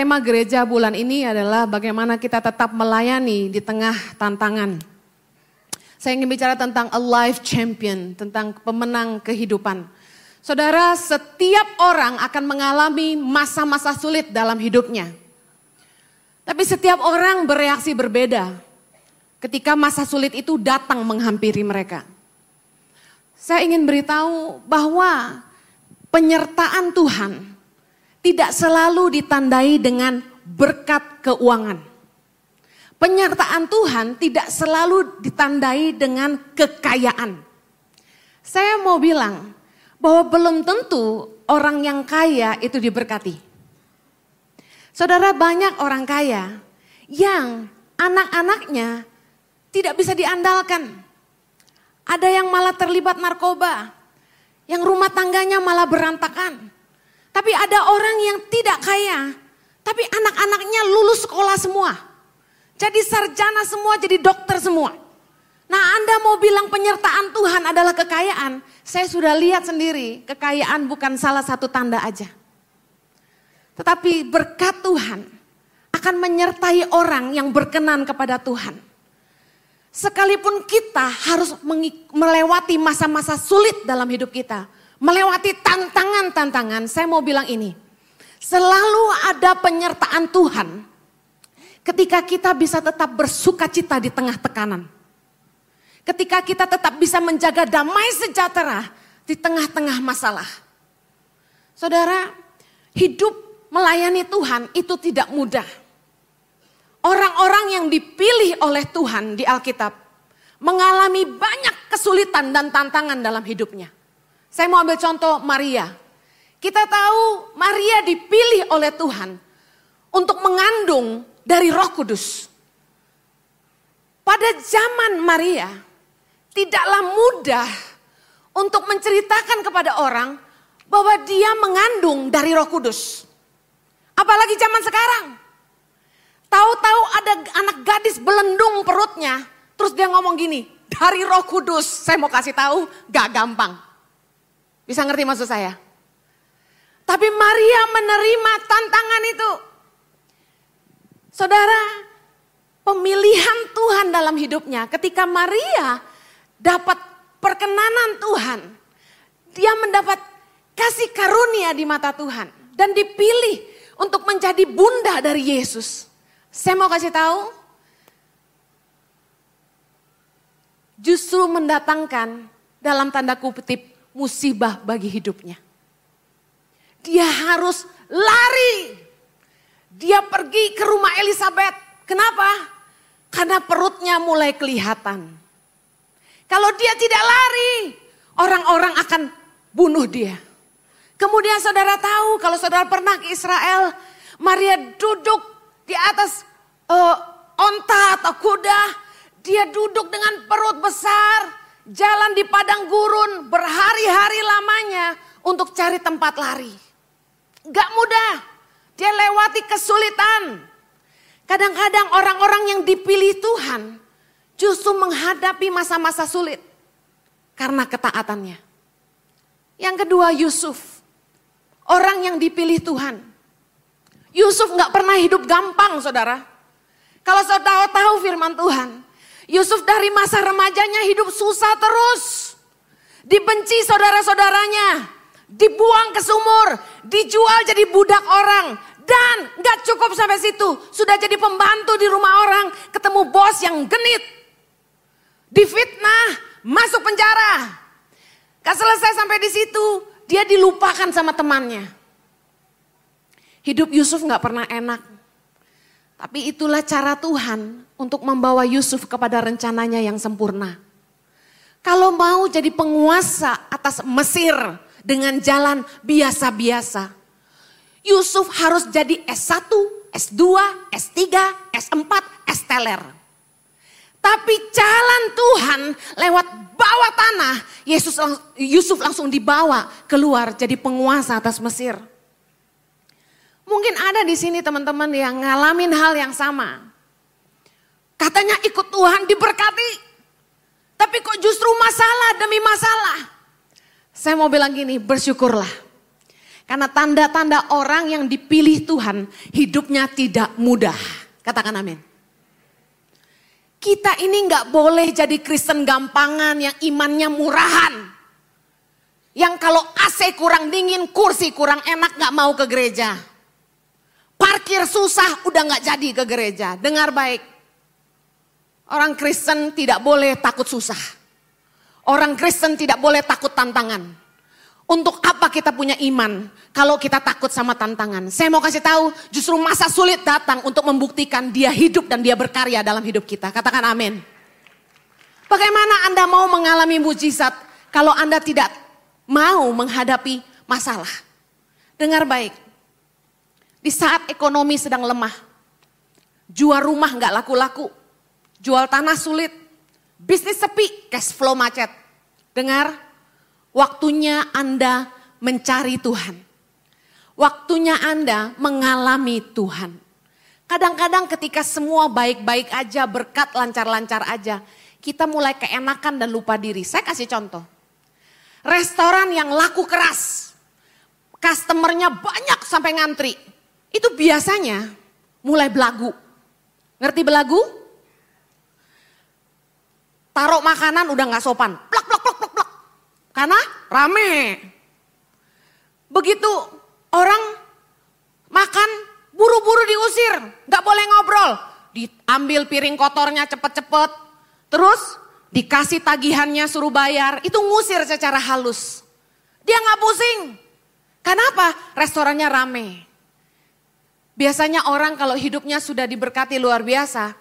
tema gereja bulan ini adalah bagaimana kita tetap melayani di tengah tantangan. Saya ingin bicara tentang a life champion, tentang pemenang kehidupan. Saudara, setiap orang akan mengalami masa-masa sulit dalam hidupnya. Tapi setiap orang bereaksi berbeda ketika masa sulit itu datang menghampiri mereka. Saya ingin beritahu bahwa penyertaan Tuhan tidak selalu ditandai dengan berkat keuangan. Penyertaan Tuhan tidak selalu ditandai dengan kekayaan. Saya mau bilang bahwa belum tentu orang yang kaya itu diberkati. Saudara banyak orang kaya yang anak-anaknya tidak bisa diandalkan. Ada yang malah terlibat narkoba, yang rumah tangganya malah berantakan. Tapi ada orang yang tidak kaya, tapi anak-anaknya lulus sekolah semua jadi sarjana semua, jadi dokter semua. Nah Anda mau bilang penyertaan Tuhan adalah kekayaan. Saya sudah lihat sendiri, kekayaan bukan salah satu tanda aja. Tetapi berkat Tuhan akan menyertai orang yang berkenan kepada Tuhan. Sekalipun kita harus melewati masa-masa sulit dalam hidup kita. Melewati tantangan-tantangan, saya mau bilang ini. Selalu ada penyertaan Tuhan Ketika kita bisa tetap bersuka cita di tengah tekanan. Ketika kita tetap bisa menjaga damai sejahtera di tengah-tengah masalah. Saudara, hidup melayani Tuhan itu tidak mudah. Orang-orang yang dipilih oleh Tuhan di Alkitab mengalami banyak kesulitan dan tantangan dalam hidupnya. Saya mau ambil contoh Maria. Kita tahu Maria dipilih oleh Tuhan untuk mengandung dari Roh Kudus. Pada zaman Maria, tidaklah mudah untuk menceritakan kepada orang bahwa dia mengandung dari Roh Kudus. Apalagi zaman sekarang. Tahu-tahu ada anak gadis belendung perutnya, terus dia ngomong gini, dari Roh Kudus. Saya mau kasih tahu, gak gampang. Bisa ngerti maksud saya? Tapi Maria menerima tantangan itu. Saudara, pemilihan Tuhan dalam hidupnya ketika Maria dapat perkenanan Tuhan, dia mendapat kasih karunia di mata Tuhan dan dipilih untuk menjadi bunda dari Yesus. Saya mau kasih tahu, justru mendatangkan dalam tanda kutip musibah bagi hidupnya. Dia harus lari dia pergi ke rumah Elizabeth. Kenapa? Karena perutnya mulai kelihatan. Kalau dia tidak lari, orang-orang akan bunuh dia. Kemudian saudara tahu kalau saudara pernah ke Israel, Maria duduk di atas uh, onta atau kuda, dia duduk dengan perut besar, jalan di padang gurun berhari-hari lamanya untuk cari tempat lari. Gak mudah. Dia lewati kesulitan. Kadang-kadang orang-orang yang dipilih Tuhan justru menghadapi masa-masa sulit karena ketaatannya. Yang kedua Yusuf, orang yang dipilih Tuhan. Yusuf nggak pernah hidup gampang saudara. Kalau saudara tahu firman Tuhan, Yusuf dari masa remajanya hidup susah terus. Dibenci saudara-saudaranya, dibuang ke sumur, dijual jadi budak orang, dan gak cukup sampai situ. Sudah jadi pembantu di rumah orang. Ketemu bos yang genit. Difitnah. Masuk penjara. Gak selesai sampai di situ. Dia dilupakan sama temannya. Hidup Yusuf gak pernah enak. Tapi itulah cara Tuhan untuk membawa Yusuf kepada rencananya yang sempurna. Kalau mau jadi penguasa atas Mesir dengan jalan biasa-biasa, Yusuf harus jadi S1, S2, S3, S4, S teler. Tapi jalan Tuhan lewat bawah tanah, Yesus Yusuf langsung dibawa keluar jadi penguasa atas Mesir. Mungkin ada di sini teman-teman yang ngalamin hal yang sama. Katanya ikut Tuhan diberkati. Tapi kok justru masalah demi masalah. Saya mau bilang gini, bersyukurlah. Karena tanda-tanda orang yang dipilih Tuhan hidupnya tidak mudah. Katakan amin. Kita ini nggak boleh jadi Kristen gampangan yang imannya murahan. Yang kalau AC kurang dingin, kursi kurang enak nggak mau ke gereja. Parkir susah udah nggak jadi ke gereja. Dengar baik. Orang Kristen tidak boleh takut susah. Orang Kristen tidak boleh takut tantangan. Untuk apa kita punya iman kalau kita takut sama tantangan? Saya mau kasih tahu, justru masa sulit datang untuk membuktikan dia hidup dan dia berkarya dalam hidup kita. Katakan amin. Bagaimana Anda mau mengalami mujizat kalau Anda tidak mau menghadapi masalah? Dengar baik. Di saat ekonomi sedang lemah, jual rumah nggak laku-laku, jual tanah sulit, bisnis sepi, cash flow macet. Dengar, Waktunya Anda mencari Tuhan. Waktunya Anda mengalami Tuhan. Kadang-kadang ketika semua baik-baik aja, berkat lancar-lancar aja, kita mulai keenakan dan lupa diri. Saya kasih contoh. Restoran yang laku keras, customernya banyak sampai ngantri. Itu biasanya mulai belagu. Ngerti belagu? Taruh makanan udah gak sopan. Plak, plak, plak, plak, plak. Karena rame. Begitu orang makan buru-buru diusir, nggak boleh ngobrol. Diambil piring kotornya cepet-cepet, terus dikasih tagihannya suruh bayar, itu ngusir secara halus. Dia nggak pusing. Kenapa? Restorannya rame. Biasanya orang kalau hidupnya sudah diberkati luar biasa,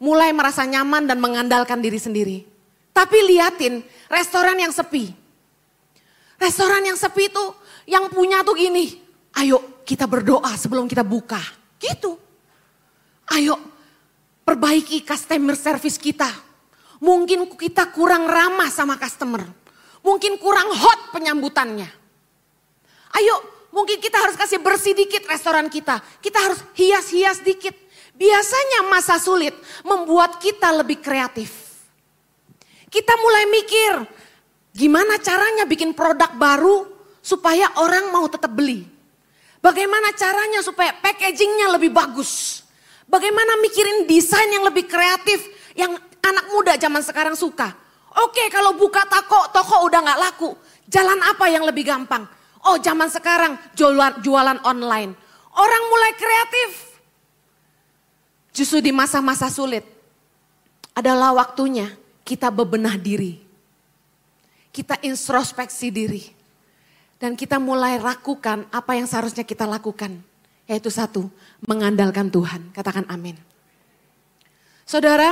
mulai merasa nyaman dan mengandalkan diri sendiri. Tapi liatin restoran yang sepi. Restoran yang sepi itu yang punya tuh gini. Ayo kita berdoa sebelum kita buka. Gitu. Ayo perbaiki customer service kita. Mungkin kita kurang ramah sama customer. Mungkin kurang hot penyambutannya. Ayo mungkin kita harus kasih bersih dikit restoran kita. Kita harus hias-hias dikit. Biasanya masa sulit membuat kita lebih kreatif. Kita mulai mikir, Gimana caranya bikin produk baru supaya orang mau tetap beli? Bagaimana caranya supaya packagingnya lebih bagus? Bagaimana mikirin desain yang lebih kreatif yang anak muda zaman sekarang suka? Oke kalau buka toko, toko udah gak laku. Jalan apa yang lebih gampang? Oh zaman sekarang jualan, jualan online. Orang mulai kreatif. Justru di masa-masa sulit adalah waktunya kita bebenah diri kita introspeksi diri. Dan kita mulai lakukan apa yang seharusnya kita lakukan. Yaitu satu, mengandalkan Tuhan. Katakan amin. Saudara,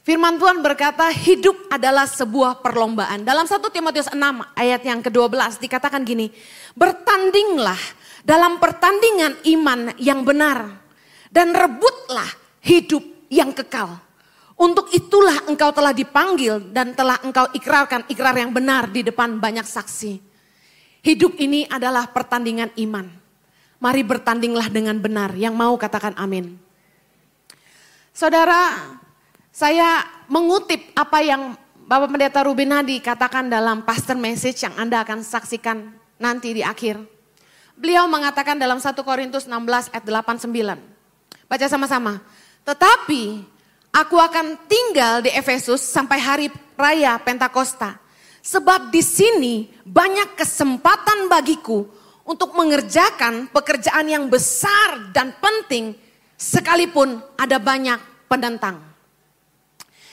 firman Tuhan berkata hidup adalah sebuah perlombaan. Dalam 1 Timotius 6 ayat yang ke-12 dikatakan gini. Bertandinglah dalam pertandingan iman yang benar. Dan rebutlah hidup yang kekal untuk itulah engkau telah dipanggil dan telah engkau ikrarkan ikrar yang benar di depan banyak saksi. Hidup ini adalah pertandingan iman. Mari bertandinglah dengan benar. Yang mau katakan amin. Saudara, saya mengutip apa yang Bapak Pendeta Rubinadi katakan dalam pastor message yang Anda akan saksikan nanti di akhir. Beliau mengatakan dalam 1 Korintus 16 ayat 89. Baca sama-sama. Tetapi Aku akan tinggal di Efesus sampai hari raya Pentakosta. Sebab di sini banyak kesempatan bagiku untuk mengerjakan pekerjaan yang besar dan penting sekalipun ada banyak penentang.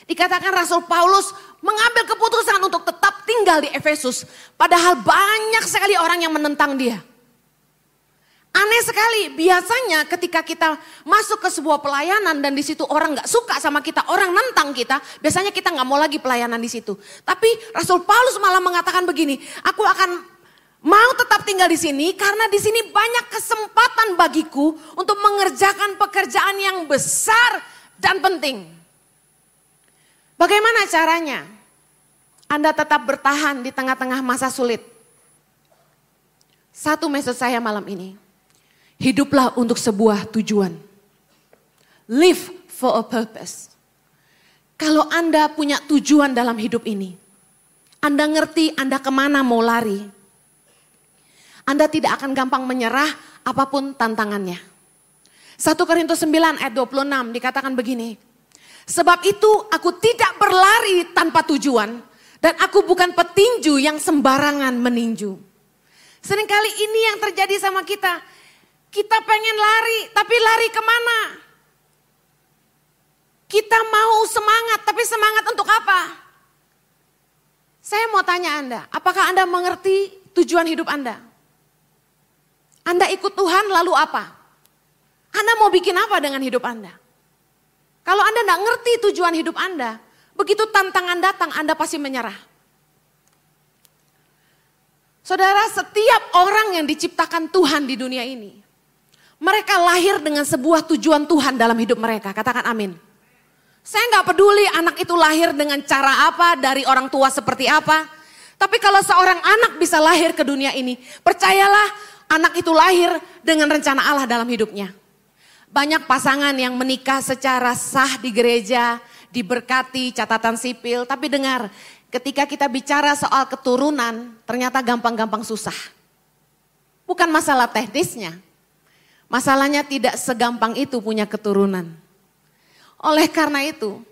Dikatakan Rasul Paulus mengambil keputusan untuk tetap tinggal di Efesus padahal banyak sekali orang yang menentang dia. Aneh sekali, biasanya ketika kita masuk ke sebuah pelayanan dan di situ orang nggak suka sama kita, orang nentang kita, biasanya kita nggak mau lagi pelayanan di situ. Tapi Rasul Paulus malah mengatakan begini, aku akan mau tetap tinggal di sini karena di sini banyak kesempatan bagiku untuk mengerjakan pekerjaan yang besar dan penting. Bagaimana caranya? Anda tetap bertahan di tengah-tengah masa sulit. Satu mesej saya malam ini Hiduplah untuk sebuah tujuan. Live for a purpose. Kalau Anda punya tujuan dalam hidup ini, Anda ngerti Anda ke mana mau lari. Anda tidak akan gampang menyerah apa pun tantangannya. 1 Korintus 9 ayat 26 dikatakan begini. Sebab itu aku tidak berlari tanpa tujuan dan aku bukan petinju yang sembarangan meninju. Seringkali ini yang terjadi sama kita. Kita pengen lari, tapi lari ke mana? Kita mau semangat, tapi semangat untuk apa? Saya mau tanya Anda, apakah Anda mengerti tujuan hidup Anda? Anda ikut Tuhan lalu apa? Anda mau bikin apa dengan hidup Anda? Kalau Anda tidak ngerti tujuan hidup Anda, begitu tantangan datang Anda pasti menyerah. Saudara, setiap orang yang diciptakan Tuhan di dunia ini, mereka lahir dengan sebuah tujuan Tuhan dalam hidup mereka. Katakan amin. Saya nggak peduli anak itu lahir dengan cara apa, dari orang tua seperti apa. Tapi kalau seorang anak bisa lahir ke dunia ini, percayalah anak itu lahir dengan rencana Allah dalam hidupnya. Banyak pasangan yang menikah secara sah di gereja, diberkati catatan sipil, tapi dengar, ketika kita bicara soal keturunan, ternyata gampang-gampang susah. Bukan masalah teknisnya, masalahnya tidak segampang itu punya keturunan. Oleh karena itu,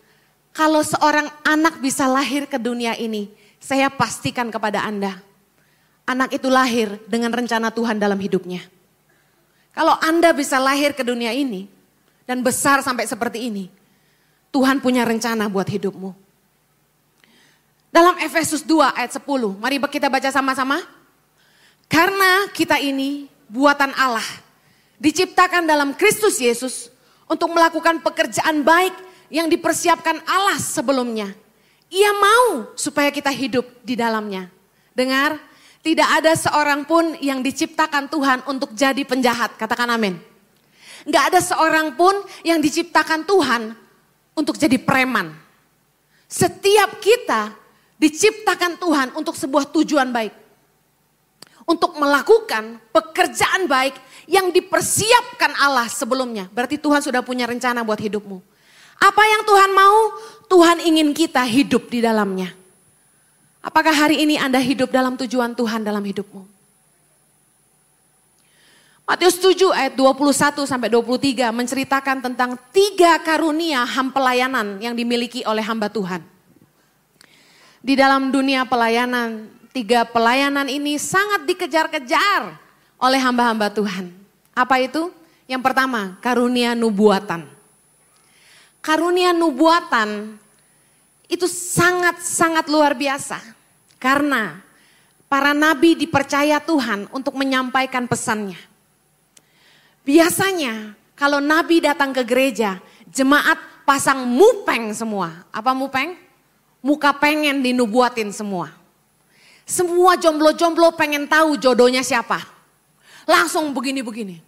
kalau seorang anak bisa lahir ke dunia ini, saya pastikan kepada Anda, anak itu lahir dengan rencana Tuhan dalam hidupnya. Kalau Anda bisa lahir ke dunia ini dan besar sampai seperti ini, Tuhan punya rencana buat hidupmu. Dalam Efesus 2 ayat 10, mari kita baca sama-sama. Karena kita ini buatan Allah, diciptakan dalam Kristus Yesus untuk melakukan pekerjaan baik yang dipersiapkan Allah sebelumnya. Ia mau supaya kita hidup di dalamnya. Dengar, tidak ada seorang pun yang diciptakan Tuhan untuk jadi penjahat. Katakan amin. Enggak ada seorang pun yang diciptakan Tuhan untuk jadi preman. Setiap kita diciptakan Tuhan untuk sebuah tujuan baik. Untuk melakukan pekerjaan baik yang dipersiapkan Allah sebelumnya. Berarti Tuhan sudah punya rencana buat hidupmu. Apa yang Tuhan mau, Tuhan ingin kita hidup di dalamnya. Apakah hari ini Anda hidup dalam tujuan Tuhan dalam hidupmu? Matius 7 ayat 21 sampai 23 menceritakan tentang tiga karunia ham pelayanan yang dimiliki oleh hamba Tuhan. Di dalam dunia pelayanan, tiga pelayanan ini sangat dikejar-kejar oleh hamba-hamba Tuhan. Apa itu? Yang pertama, karunia nubuatan. Karunia nubuatan itu sangat-sangat luar biasa. Karena para nabi dipercaya Tuhan untuk menyampaikan pesannya. Biasanya kalau nabi datang ke gereja, jemaat pasang mupeng semua. Apa mupeng? Muka pengen dinubuatin semua. Semua jomblo-jomblo pengen tahu jodohnya siapa. Langsung begini-begini.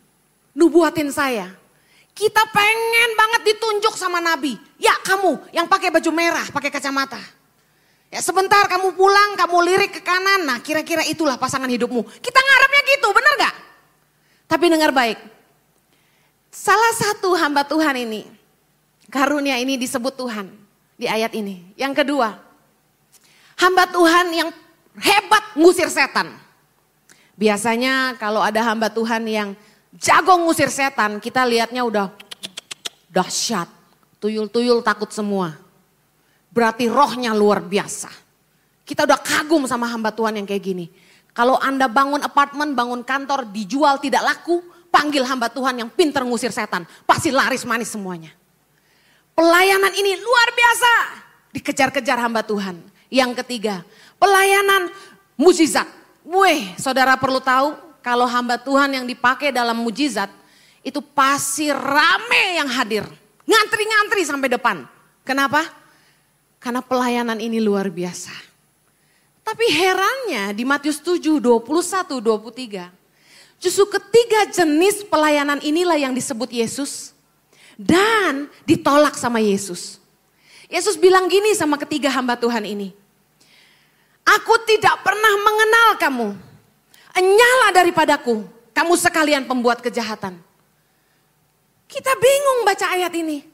Nubuatin saya. Kita pengen banget ditunjuk sama Nabi. Ya kamu yang pakai baju merah, pakai kacamata. Ya sebentar kamu pulang, kamu lirik ke kanan. Nah kira-kira itulah pasangan hidupmu. Kita ngarepnya gitu, benar gak? Tapi dengar baik. Salah satu hamba Tuhan ini, karunia ini disebut Tuhan di ayat ini. Yang kedua, hamba Tuhan yang hebat ngusir setan. Biasanya kalau ada hamba Tuhan yang jago ngusir setan, kita lihatnya udah dahsyat. Tuyul-tuyul takut semua. Berarti rohnya luar biasa. Kita udah kagum sama hamba Tuhan yang kayak gini. Kalau Anda bangun apartemen, bangun kantor, dijual tidak laku, panggil hamba Tuhan yang pinter ngusir setan. Pasti laris manis semuanya. Pelayanan ini luar biasa. Dikejar-kejar hamba Tuhan. Yang ketiga, pelayanan mujizat. Weh, saudara perlu tahu kalau hamba Tuhan yang dipakai dalam mujizat itu pasti rame yang hadir. Ngantri-ngantri sampai depan. Kenapa? Karena pelayanan ini luar biasa. Tapi herannya di Matius 7, 21, 23. Justru ketiga jenis pelayanan inilah yang disebut Yesus. Dan ditolak sama Yesus. Yesus bilang gini sama ketiga hamba Tuhan ini. Aku tidak pernah mengenal kamu. Enyala daripadaku, kamu sekalian pembuat kejahatan. Kita bingung baca ayat ini.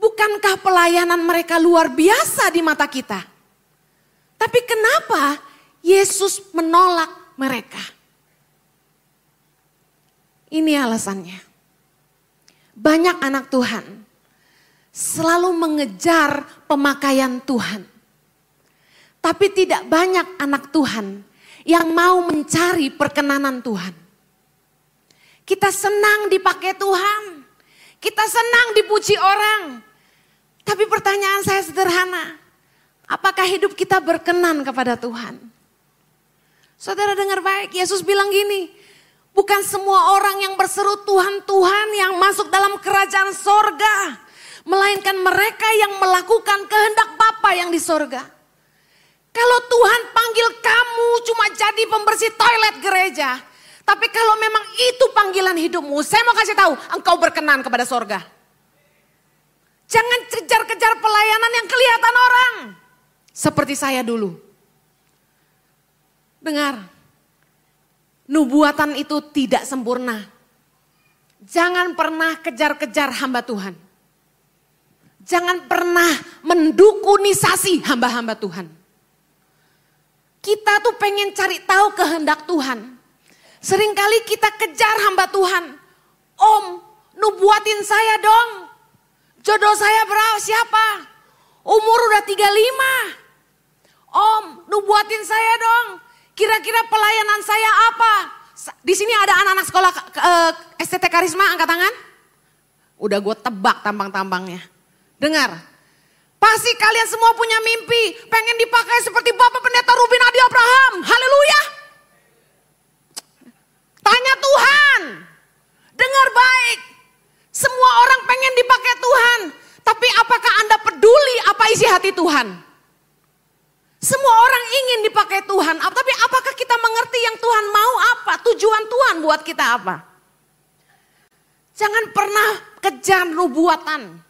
Bukankah pelayanan mereka luar biasa di mata kita? Tapi kenapa Yesus menolak mereka? Ini alasannya. Banyak anak Tuhan selalu mengejar pemakaian Tuhan. Tapi tidak banyak anak Tuhan yang mau mencari perkenanan Tuhan. Kita senang dipakai Tuhan. Kita senang dipuji orang. Tapi pertanyaan saya sederhana. Apakah hidup kita berkenan kepada Tuhan? Saudara dengar baik, Yesus bilang gini, bukan semua orang yang berseru Tuhan, Tuhan yang masuk dalam kerajaan sorga. Melainkan mereka yang melakukan kehendak Bapa yang di sorga. Kalau Tuhan panggil kamu cuma jadi pembersih toilet gereja. Tapi kalau memang itu panggilan hidupmu, saya mau kasih tahu, engkau berkenan kepada sorga. Jangan kejar-kejar pelayanan yang kelihatan orang. Seperti saya dulu. Dengar, nubuatan itu tidak sempurna. Jangan pernah kejar-kejar hamba Tuhan. Jangan pernah mendukunisasi hamba-hamba Tuhan. Kita tuh pengen cari tahu kehendak Tuhan. Seringkali kita kejar hamba Tuhan. Om, nubuatin saya dong. Jodoh saya berapa? Siapa? Umur udah 35. Om, nubuatin saya dong. Kira-kira pelayanan saya apa? Di sini ada anak-anak sekolah uh, eh, STT Karisma, angkat tangan. Udah gue tebak tampang-tampangnya. Dengar, pasti kalian semua punya mimpi. Pengen dipakai seperti Bapak Pendeta Rubin Adi Abraham. Haleluya. Tanya Tuhan. Dengar baik. Semua orang pengen dipakai Tuhan. Tapi apakah Anda peduli apa isi hati Tuhan? Semua orang ingin dipakai Tuhan. Tapi apakah kita mengerti yang Tuhan mau apa? Tujuan Tuhan buat kita apa? Jangan pernah kejar nubuatan.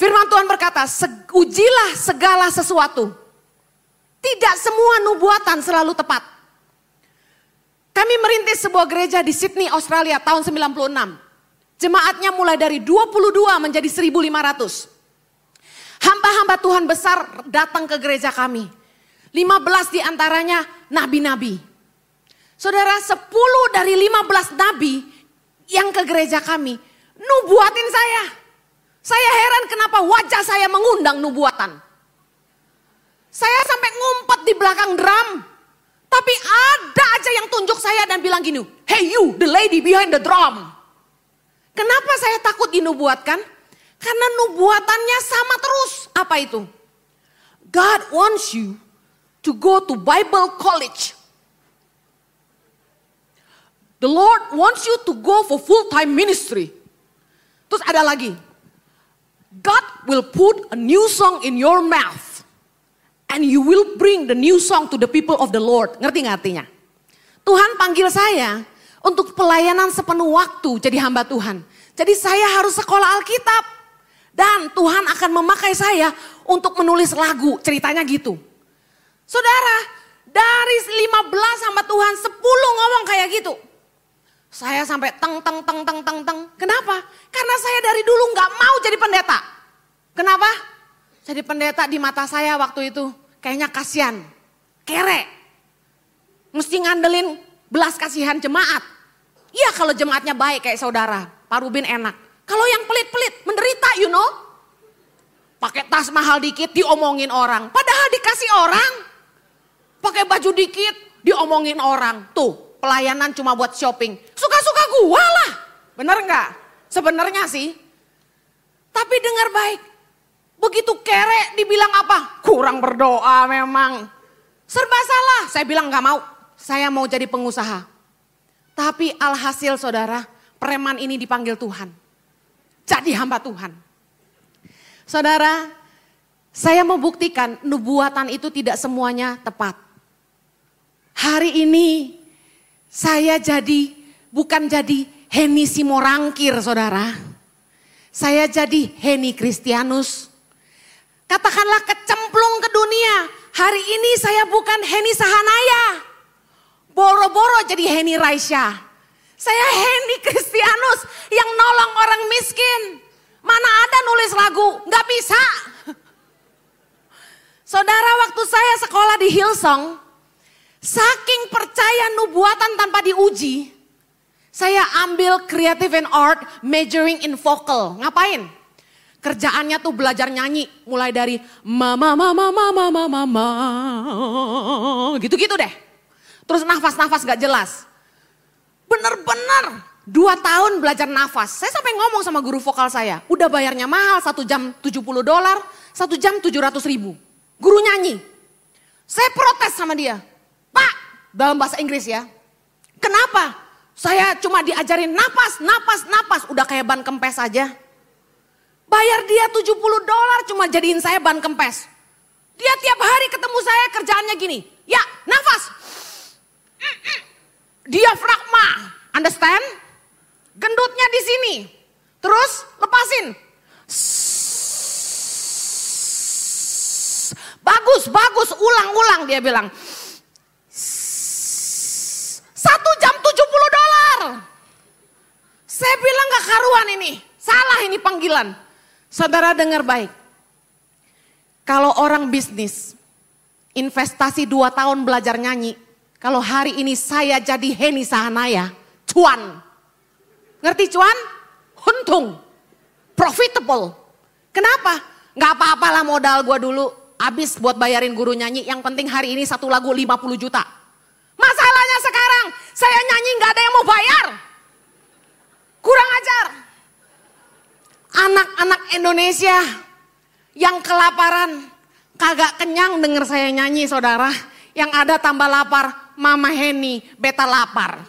Firman Tuhan berkata, ujilah segala sesuatu. Tidak semua nubuatan selalu tepat. Kami merintis sebuah gereja di Sydney, Australia tahun 96. Jemaatnya mulai dari 22 menjadi 1500. Hamba-hamba Tuhan besar datang ke gereja kami. 15 di antaranya nabi-nabi. Saudara, 10 dari 15 nabi yang ke gereja kami nubuatin saya. Saya heran kenapa wajah saya mengundang nubuatan. Saya sampai ngumpet di belakang drum. Tapi ada aja yang tunjuk saya dan bilang gini, hey you, the lady behind the drum. Kenapa saya takut dinubuatkan? Karena nubuatannya sama terus. Apa itu? God wants you to go to Bible college. The Lord wants you to go for full-time ministry. Terus ada lagi. God will put a new song in your mouth. And you will bring the new song to the people of the Lord. Ngerti gak artinya? Tuhan panggil saya untuk pelayanan sepenuh waktu jadi hamba Tuhan. Jadi saya harus sekolah Alkitab. Dan Tuhan akan memakai saya untuk menulis lagu. Ceritanya gitu. Saudara, dari 15 hamba Tuhan 10 ngomong kayak gitu. Saya sampai teng teng teng teng teng teng. Kenapa? Karena saya dari dulu nggak mau jadi pendeta. Kenapa? Jadi pendeta di mata saya waktu itu kayaknya kasihan, kere. Mesti ngandelin belas kasihan jemaat. Iya kalau jemaatnya baik kayak saudara, Pak Rubin enak. Kalau yang pelit-pelit, menderita you know. Pakai tas mahal dikit diomongin orang. Padahal dikasih orang. Pakai baju dikit diomongin orang. Tuh pelayanan cuma buat shopping. Suka-suka gua lah. Bener nggak? Sebenarnya sih. Tapi dengar baik. Begitu kere dibilang apa? Kurang berdoa memang. Serba salah. Saya bilang gak mau. Saya mau jadi pengusaha. Tapi alhasil saudara, preman ini dipanggil Tuhan. Jadi hamba Tuhan. Saudara, saya mau buktikan nubuatan itu tidak semuanya tepat. Hari ini saya jadi bukan jadi Heni Simorangkir saudara. Saya jadi Heni Kristianus Katakanlah kecemplung ke dunia. Hari ini saya bukan Heni Sahanaya. Boro-boro jadi Heni Raisya. Saya Heni Kristianus yang nolong orang miskin. Mana ada nulis lagu, nggak bisa. Saudara waktu saya sekolah di Hillsong, saking percaya nubuatan tanpa diuji, Saya ambil creative and art majoring in vocal. Ngapain? Kerjaannya tuh belajar nyanyi mulai dari mama mama mama mama mama gitu-gitu deh. Terus nafas-nafas gak jelas. Bener-bener dua tahun belajar nafas. Saya sampai ngomong sama guru vokal saya, udah bayarnya mahal satu jam 70 dolar, satu jam 700 ribu. Guru nyanyi. Saya protes sama dia. Dalam bahasa Inggris ya. Kenapa? Saya cuma diajarin napas, napas, napas. Udah kayak ban kempes aja. Bayar dia 70 dolar cuma jadiin saya ban kempes. Dia tiap hari ketemu saya kerjaannya gini. Ya, nafas. Diafragma. Understand? Gendutnya di sini. Terus lepasin. Bagus, bagus. Ulang-ulang dia bilang. Satu jam 70 dolar. Saya bilang gak karuan ini. Salah ini panggilan. Saudara dengar baik. Kalau orang bisnis, investasi dua tahun belajar nyanyi. Kalau hari ini saya jadi Heni Sahanaya, cuan. Ngerti cuan? Untung. Profitable. Kenapa? Gak apa-apalah modal gua dulu. Habis buat bayarin guru nyanyi. Yang penting hari ini satu lagu 50 juta. Masalahnya sekarang saya nyanyi nggak ada yang mau bayar. Kurang ajar. Anak-anak Indonesia yang kelaparan, kagak kenyang denger saya nyanyi saudara. Yang ada tambah lapar, Mama Heni, beta lapar.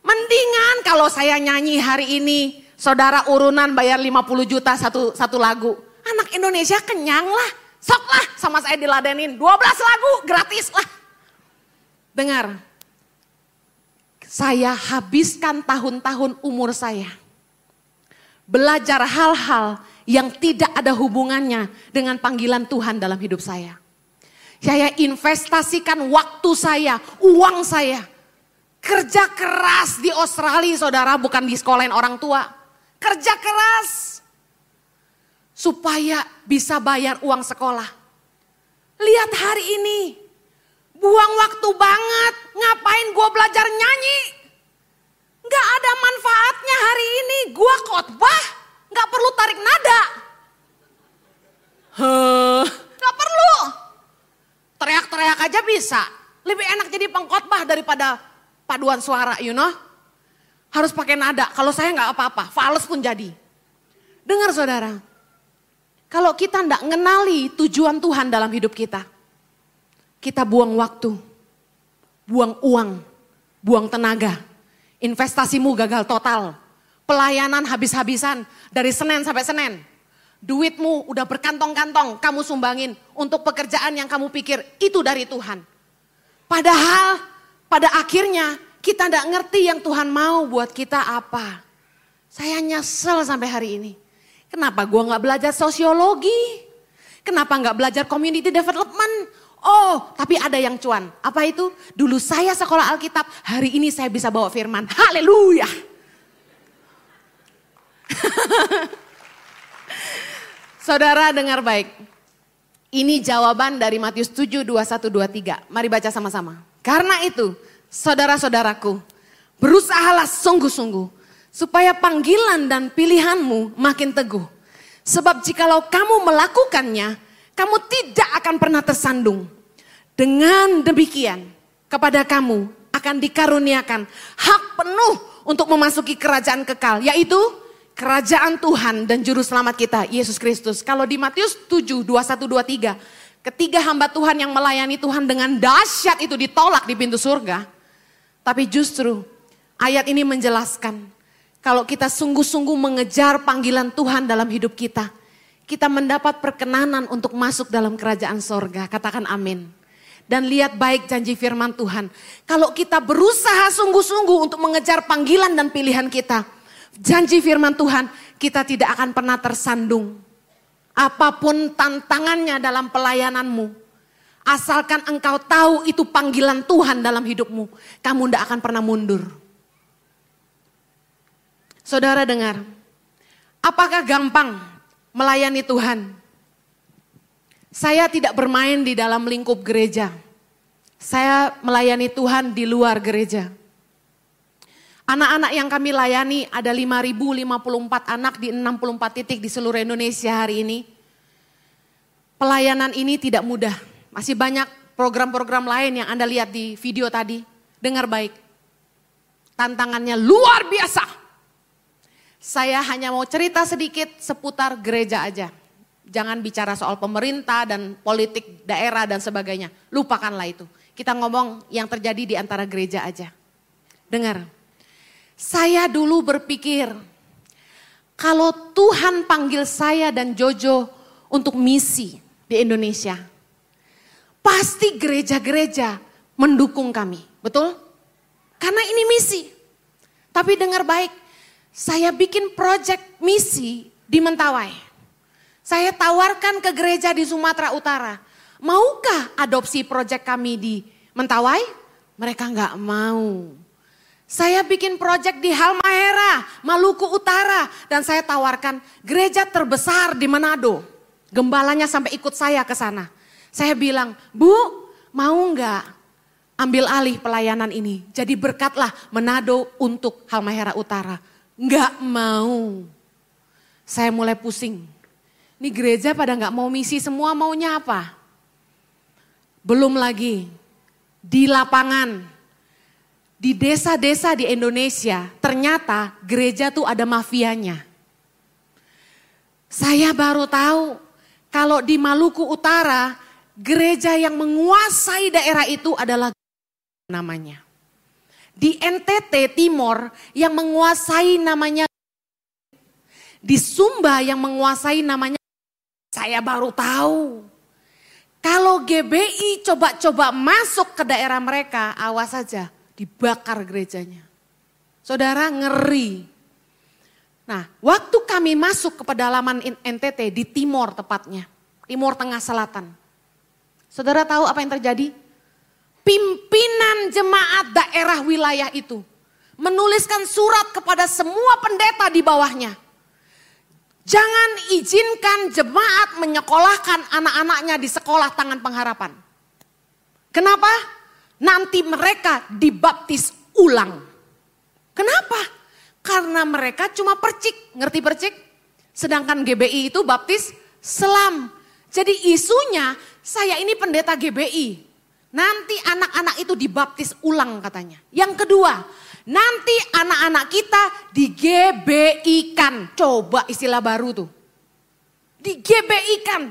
Mendingan kalau saya nyanyi hari ini, saudara urunan bayar 50 juta satu, satu lagu. Anak Indonesia kenyang lah, sok lah sama saya diladenin. 12 lagu gratis lah. Dengar, saya habiskan tahun-tahun umur saya. Belajar hal-hal yang tidak ada hubungannya dengan panggilan Tuhan dalam hidup saya. Saya investasikan waktu saya, uang saya. Kerja keras di Australia saudara bukan di sekolahin orang tua. Kerja keras. Supaya bisa bayar uang sekolah. Lihat hari ini Buang waktu banget, ngapain gue belajar nyanyi? Gak ada manfaatnya hari ini, gue khotbah, gak perlu tarik nada. Huh, gak perlu. Teriak-teriak aja bisa. Lebih enak jadi pengkhotbah daripada paduan suara, you know. Harus pakai nada, kalau saya gak apa-apa, fals pun jadi. Dengar saudara, kalau kita ndak ngenali tujuan Tuhan dalam hidup kita, kita buang waktu, buang uang, buang tenaga, investasimu gagal total, pelayanan habis-habisan dari Senin sampai Senin. Duitmu udah berkantong-kantong kamu sumbangin untuk pekerjaan yang kamu pikir itu dari Tuhan. Padahal pada akhirnya kita tidak ngerti yang Tuhan mau buat kita apa. Saya nyesel sampai hari ini. Kenapa gue nggak belajar sosiologi? Kenapa nggak belajar community development? Oh, tapi ada yang cuan. Apa itu? Dulu saya sekolah Alkitab, hari ini saya bisa bawa firman. Haleluya. Saudara dengar baik. Ini jawaban dari Matius 7, 21, 23. Mari baca sama-sama. Karena itu, saudara-saudaraku, berusahalah sungguh-sungguh supaya panggilan dan pilihanmu makin teguh. Sebab jikalau kamu melakukannya, kamu tidak akan pernah tersandung. Dengan demikian, kepada kamu akan dikaruniakan hak penuh untuk memasuki kerajaan kekal, yaitu kerajaan Tuhan dan juru selamat kita, Yesus Kristus. Kalau di Matius 7, 21, 23, ketiga hamba Tuhan yang melayani Tuhan dengan dahsyat itu ditolak di pintu surga. Tapi justru ayat ini menjelaskan, kalau kita sungguh-sungguh mengejar panggilan Tuhan dalam hidup kita, kita mendapat perkenanan untuk masuk dalam kerajaan sorga. Katakan amin. Dan lihat baik janji firman Tuhan. Kalau kita berusaha sungguh-sungguh untuk mengejar panggilan dan pilihan kita. Janji firman Tuhan, kita tidak akan pernah tersandung. Apa pun tantangannya dalam pelayananmu. Asalkan engkau tahu itu panggilan Tuhan dalam hidupmu. Kamu tidak akan pernah mundur. Saudara dengar, apakah gampang melayani Tuhan. Saya tidak bermain di dalam lingkup gereja. Saya melayani Tuhan di luar gereja. Anak-anak yang kami layani ada 5.054 anak di 64 titik di seluruh Indonesia hari ini. Pelayanan ini tidak mudah. Masih banyak program-program lain yang Anda lihat di video tadi. Dengar baik. Tantangannya luar biasa. Saya hanya mau cerita sedikit seputar gereja aja. Jangan bicara soal pemerintah dan politik daerah dan sebagainya. Lupakanlah itu. Kita ngomong yang terjadi di antara gereja aja. Dengar. Saya dulu berpikir kalau Tuhan panggil saya dan Jojo untuk misi di Indonesia, pasti gereja-gereja mendukung kami. Betul? Karena ini misi. Tapi dengar baik, saya bikin proyek misi di Mentawai. Saya tawarkan ke gereja di Sumatera Utara. Maukah adopsi proyek kami di Mentawai? Mereka nggak mau. Saya bikin proyek di Halmahera, Maluku Utara. Dan saya tawarkan gereja terbesar di Manado. Gembalanya sampai ikut saya ke sana. Saya bilang, Bu mau nggak ambil alih pelayanan ini? Jadi berkatlah Manado untuk Halmahera Utara. Nggak mau. Saya mulai pusing. Ini gereja pada nggak mau misi semua maunya apa? Belum lagi di lapangan, di desa-desa di Indonesia ternyata gereja tuh ada mafianya. Saya baru tahu kalau di Maluku Utara gereja yang menguasai daerah itu adalah namanya di NTT Timur yang menguasai namanya di Sumba yang menguasai namanya saya baru tahu. Kalau GBI coba-coba masuk ke daerah mereka, awas saja dibakar gerejanya. Saudara ngeri. Nah, waktu kami masuk ke pedalaman NTT di timur tepatnya, timur tengah selatan. Saudara tahu apa yang terjadi? Pimpinan jemaat daerah wilayah itu menuliskan surat kepada semua pendeta di bawahnya. Jangan izinkan jemaat menyekolahkan anak-anaknya di sekolah tangan pengharapan. Kenapa? Nanti mereka dibaptis ulang. Kenapa? Karena mereka cuma percik, ngerti percik? Sedangkan GBI itu baptis selam. Jadi isunya saya ini pendeta GBI, Nanti anak-anak itu dibaptis ulang katanya. Yang kedua, nanti anak-anak kita di GBI-kan. Coba istilah baru tuh. Di GBI-kan.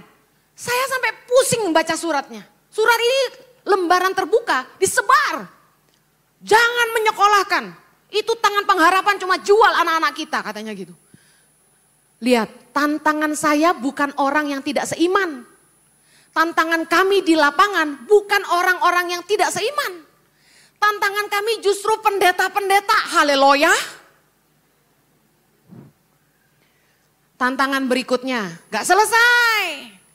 Saya sampai pusing membaca suratnya. Surat ini lembaran terbuka, disebar. Jangan menyekolahkan. Itu tangan pengharapan cuma jual anak-anak kita katanya gitu. Lihat, tantangan saya bukan orang yang tidak seiman. Tantangan kami di lapangan bukan orang-orang yang tidak seiman. Tantangan kami justru pendeta-pendeta, haleluya. Tantangan berikutnya, gak selesai.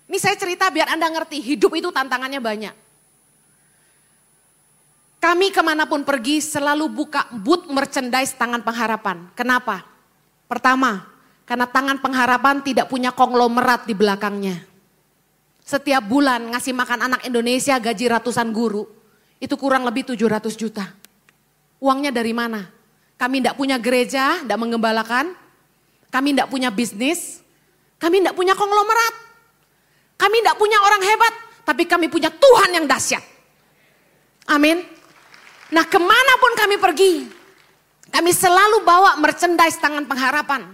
Ini saya cerita biar Anda ngerti, hidup itu tantangannya banyak. Kami ke mana pun pergi selalu buka boot merchandise tangan pengharapan. Kenapa? Pertama, karena tangan pengharapan tidak punya konglomerat di belakangnya setiap bulan ngasih makan anak Indonesia gaji ratusan guru, itu kurang lebih 700 juta. Uangnya dari mana? Kami tidak punya gereja, tidak mengembalakan. Kami tidak punya bisnis. Kami tidak punya konglomerat. Kami tidak punya orang hebat, tapi kami punya Tuhan yang dahsyat. Amin. Nah ke mana pun kami pergi, kami selalu bawa merchandise tangan pengharapan.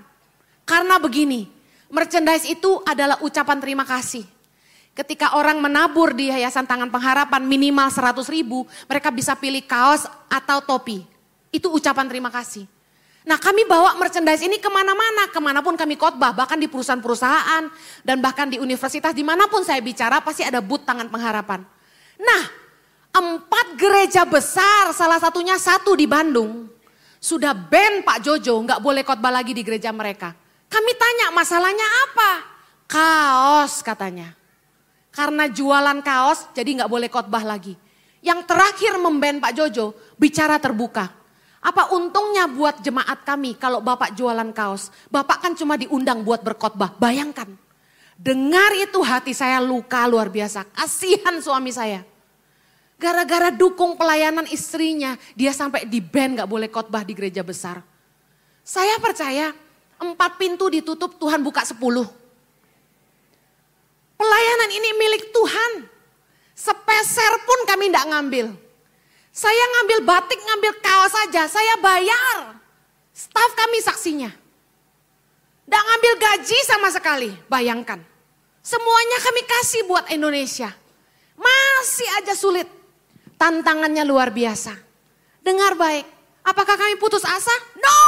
Karena begini, merchandise itu adalah ucapan terima kasih. Ketika orang menabur di Yayasan Tangan Pengharapan minimal 100 ribu, mereka bisa pilih kaos atau topi. Itu ucapan terima kasih. Nah kami bawa merchandise ini ke mana-mana, ke mana pun kami khotbah, bahkan di perusahaan-perusahaan dan bahkan di universitas, di mana pun saya bicara pasti ada but tangan pengharapan. Nah empat gereja besar, salah satunya satu di Bandung, sudah ban Pak Jojo nggak boleh khotbah lagi di gereja mereka. Kami tanya masalahnya apa? Kaos katanya. Karena jualan kaos jadi nggak boleh khotbah lagi. Yang terakhir memben Pak Jojo bicara terbuka. Apa untungnya buat jemaat kami kalau Bapak jualan kaos? Bapak kan cuma diundang buat berkhotbah. Bayangkan. Dengar itu hati saya luka luar biasa. Kasihan suami saya. Gara-gara dukung pelayanan istrinya, dia sampai di band gak boleh khotbah di gereja besar. Saya percaya empat pintu ditutup Tuhan buka sepuluh. Pelayanan ini milik Tuhan. Sepeser pun kami tidak ngambil. Saya ngambil batik, ngambil kaos saja, saya bayar. Staf kami saksinya. Tidak ngambil gaji sama sekali, bayangkan. Semuanya kami kasih buat Indonesia. Masih aja sulit. Tantangannya luar biasa. Dengar baik, apakah kami putus asa? No,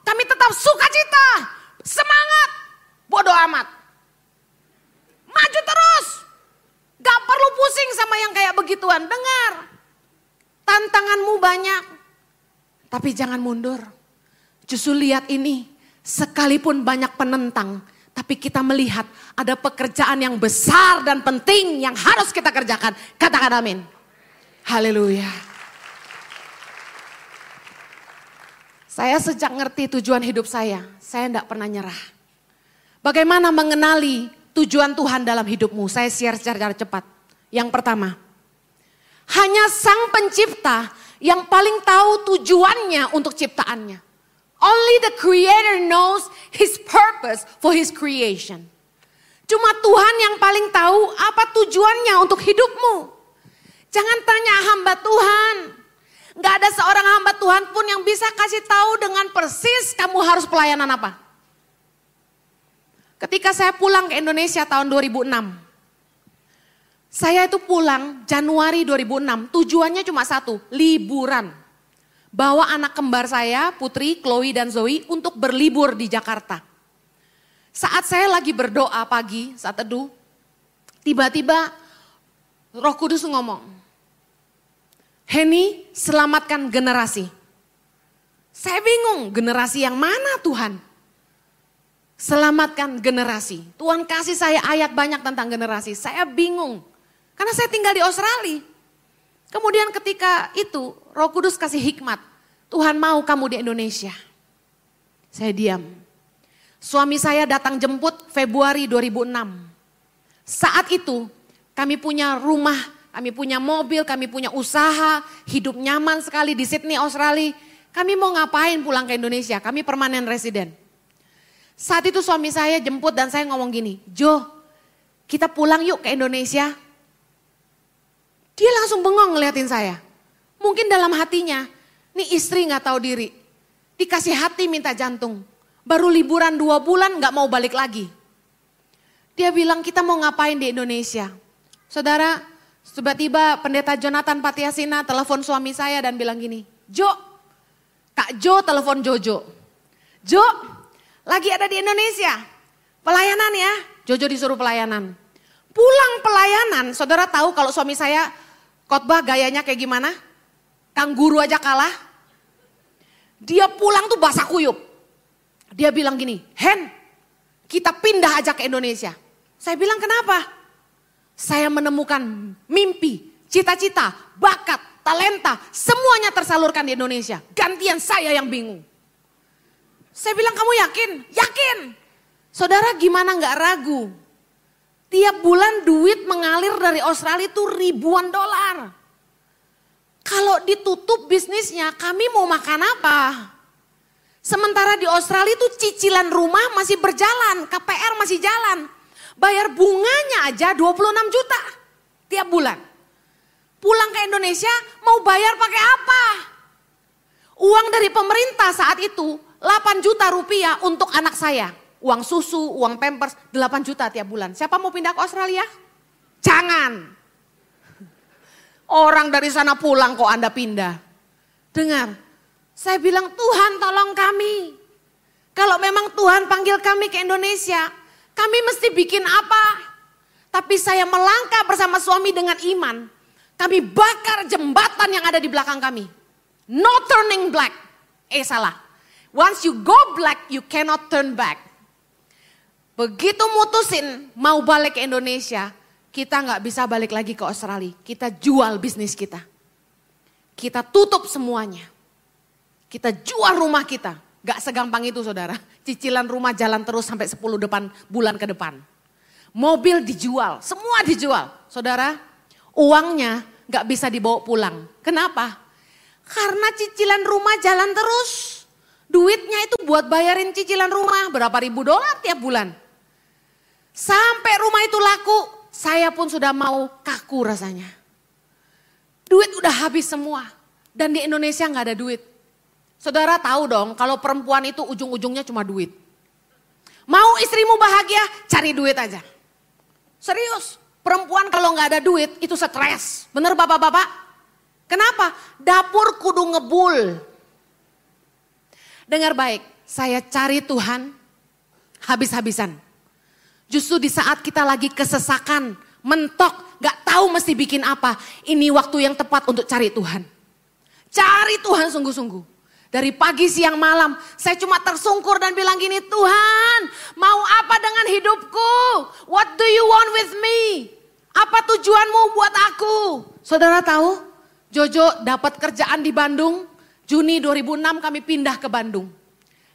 kami tetap sukacita, semangat, bodoh amat. Maju terus. Gak perlu pusing sama yang kayak begituan. Dengar, tantanganmu banyak, tapi jangan mundur. Justru lihat ini, sekalipun banyak penentang, tapi kita melihat ada pekerjaan yang besar dan penting yang harus kita kerjakan. Katakan amin. Haleluya. Saya sejak ngerti tujuan hidup saya, saya tidak pernah nyerah. Bagaimana mengenali tujuan Tuhan dalam hidupmu? Saya share secara cepat. Yang pertama, hanya Sang Pencipta yang paling tahu tujuannya untuk ciptaannya. Only the Creator knows His purpose for His creation. Cuma Tuhan yang paling tahu apa tujuannya untuk hidupmu. Jangan tanya hamba Tuhan. Gak ada seorang hamba Tuhan pun yang bisa kasih tahu dengan persis kamu harus pelayanan apa. Ketika saya pulang ke Indonesia tahun 2006. Saya itu pulang Januari 2006, tujuannya cuma satu, liburan. Bawa anak kembar saya, Putri, Chloe dan Zoe untuk berlibur di Jakarta. Saat saya lagi berdoa pagi, saat teduh, tiba-tiba Roh Kudus ngomong, Henny selamatkan generasi. Saya bingung generasi yang mana Tuhan? Selamatkan generasi. Tuhan kasih saya ayat banyak tentang generasi. Saya bingung. Karena saya tinggal di Australia. Kemudian ketika itu roh kudus kasih hikmat. Tuhan mau kamu di Indonesia. Saya diam. Suami saya datang jemput Februari 2006. Saat itu kami punya rumah kami punya mobil, kami punya usaha, hidup nyaman sekali di Sydney, Australia. Kami mau ngapain pulang ke Indonesia? Kami permanen residen. Saat itu suami saya jemput dan saya ngomong gini, Jo, kita pulang yuk ke Indonesia. Dia langsung bengong ngeliatin saya. Mungkin dalam hatinya, nih istri gak tahu diri. Dikasih hati minta jantung. Baru liburan dua bulan gak mau balik lagi. Dia bilang kita mau ngapain di Indonesia. Saudara, Tiba-tiba pendeta Jonathan Patiasina telepon suami saya dan bilang gini, Jo, Kak Jo telepon Jojo. Jo, lagi ada di Indonesia, pelayanan ya. Jojo disuruh pelayanan. Pulang pelayanan, saudara tahu kalau suami saya khotbah gayanya kayak gimana? Kang guru aja kalah. Dia pulang tuh basah kuyup. Dia bilang gini, Hen, kita pindah aja ke Indonesia. Saya bilang kenapa? Saya menemukan mimpi, cita-cita, bakat, talenta, semuanya tersalurkan di Indonesia. Gantian saya yang bingung. Saya bilang kamu yakin? Yakin. Saudara gimana nggak ragu? Tiap bulan duit mengalir dari Australia itu ribuan dolar. Kalau ditutup bisnisnya, kami mau makan apa? Sementara di Australia itu cicilan rumah masih berjalan, KPR masih jalan. Bayar bunganya aja 26 juta tiap bulan. Pulang ke Indonesia mau bayar pakai apa? Uang dari pemerintah saat itu 8 juta rupiah untuk anak saya. Uang susu, uang pampers 8 juta tiap bulan. Siapa mau pindah ke Australia? Jangan. Orang dari sana pulang kok Anda pindah. Dengar, saya bilang Tuhan tolong kami. Kalau memang Tuhan panggil kami ke Indonesia, kami mesti bikin apa? Tapi saya melangkah bersama suami dengan iman. Kami bakar jembatan yang ada di belakang kami. No turning back. Eh salah. Once you go black, you cannot turn back. Begitu mutusin mau balik ke Indonesia, kita nggak bisa balik lagi ke Australia. Kita jual bisnis kita. Kita tutup semuanya. Kita jual rumah kita. Gak segampang itu saudara. Cicilan rumah jalan terus sampai 10 depan bulan ke depan. Mobil dijual, semua dijual. Saudara, uangnya gak bisa dibawa pulang. Kenapa? Karena cicilan rumah jalan terus. Duitnya itu buat bayarin cicilan rumah berapa ribu dolar tiap bulan. Sampai rumah itu laku, saya pun sudah mau kaku rasanya. Duit udah habis semua. Dan di Indonesia nggak ada duit. Saudara tahu dong kalau perempuan itu ujung-ujungnya cuma duit. Mau istrimu bahagia, cari duit aja. Serius, perempuan kalau nggak ada duit itu stres. Bener bapak-bapak? Kenapa? Dapur kudu ngebul. Dengar baik, saya cari Tuhan habis-habisan. Justru di saat kita lagi kesesakan, mentok, gak tahu mesti bikin apa. Ini waktu yang tepat untuk cari Tuhan. Cari Tuhan sungguh-sungguh. Dari pagi, siang, malam, saya cuma tersungkur dan bilang gini, Tuhan mau apa dengan hidupku? What do you want with me? Apa tujuanmu buat aku? Saudara tahu, Jojo dapat kerjaan di Bandung, Juni 2006 kami pindah ke Bandung.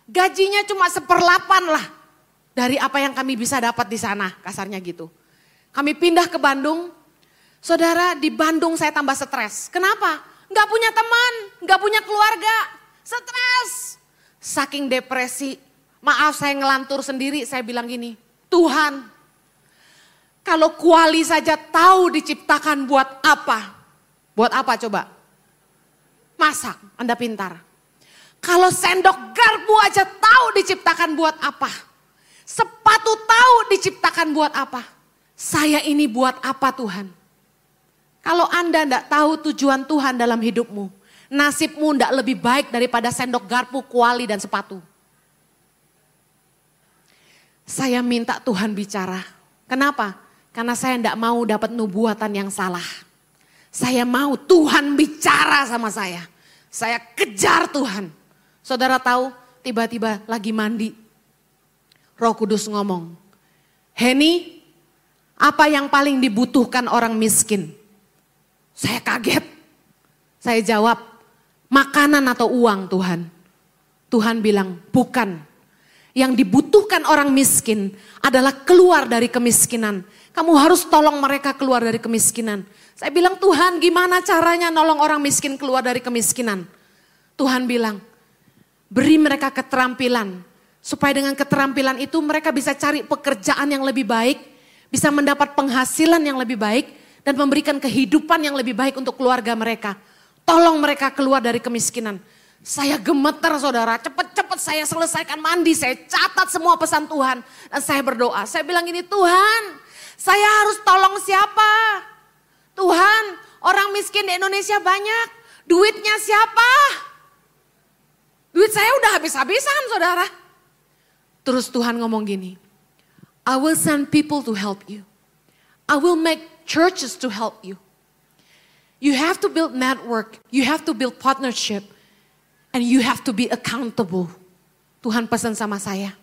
Gajinya cuma seperlapan lah dari apa yang kami bisa dapat di sana, kasarnya gitu. Kami pindah ke Bandung, saudara di Bandung saya tambah stres. Kenapa? Gak punya teman, gak punya keluarga, Stres. Saking depresi. Maaf saya ngelantur sendiri, saya bilang gini. Tuhan, kalau kuali saja tahu diciptakan buat apa? Buat apa coba? Masak, Anda pintar. Kalau sendok garpu aja tahu diciptakan buat apa? Sepatu tahu diciptakan buat apa? Saya ini buat apa Tuhan? Kalau Anda tidak tahu tujuan Tuhan dalam hidupmu, nasibmu tidak lebih baik daripada sendok garpu, kuali dan sepatu. Saya minta Tuhan bicara. Kenapa? Karena saya tidak mau dapat nubuatan yang salah. Saya mau Tuhan bicara sama saya. Saya kejar Tuhan. Saudara tahu tiba-tiba lagi mandi. Roh Kudus ngomong, Heni, apa yang paling dibutuhkan orang miskin? Saya kaget. Saya jawab, makanan atau uang Tuhan. Tuhan bilang, bukan. Yang dibutuhkan orang miskin adalah keluar dari kemiskinan. Kamu harus tolong mereka keluar dari kemiskinan. Saya bilang, Tuhan gimana caranya nolong orang miskin keluar dari kemiskinan? Tuhan bilang, beri mereka keterampilan. Supaya dengan keterampilan itu mereka bisa cari pekerjaan yang lebih baik. Bisa mendapat penghasilan yang lebih baik. Dan memberikan kehidupan yang lebih baik untuk keluarga mereka. Tolong mereka keluar dari kemiskinan. Saya gemeter saudara, cepat-cepat saya selesaikan mandi, saya catat semua pesan Tuhan. Dan saya berdoa, saya bilang ini Tuhan, saya harus tolong siapa? Tuhan, orang miskin di Indonesia banyak, duitnya siapa? Duit saya udah habis-habisan saudara. Terus Tuhan ngomong gini, I will send people to help you. I will make churches to help you. You have to build network, you have to build partnership, and you have to be accountable. Tuhan pesan sama saya,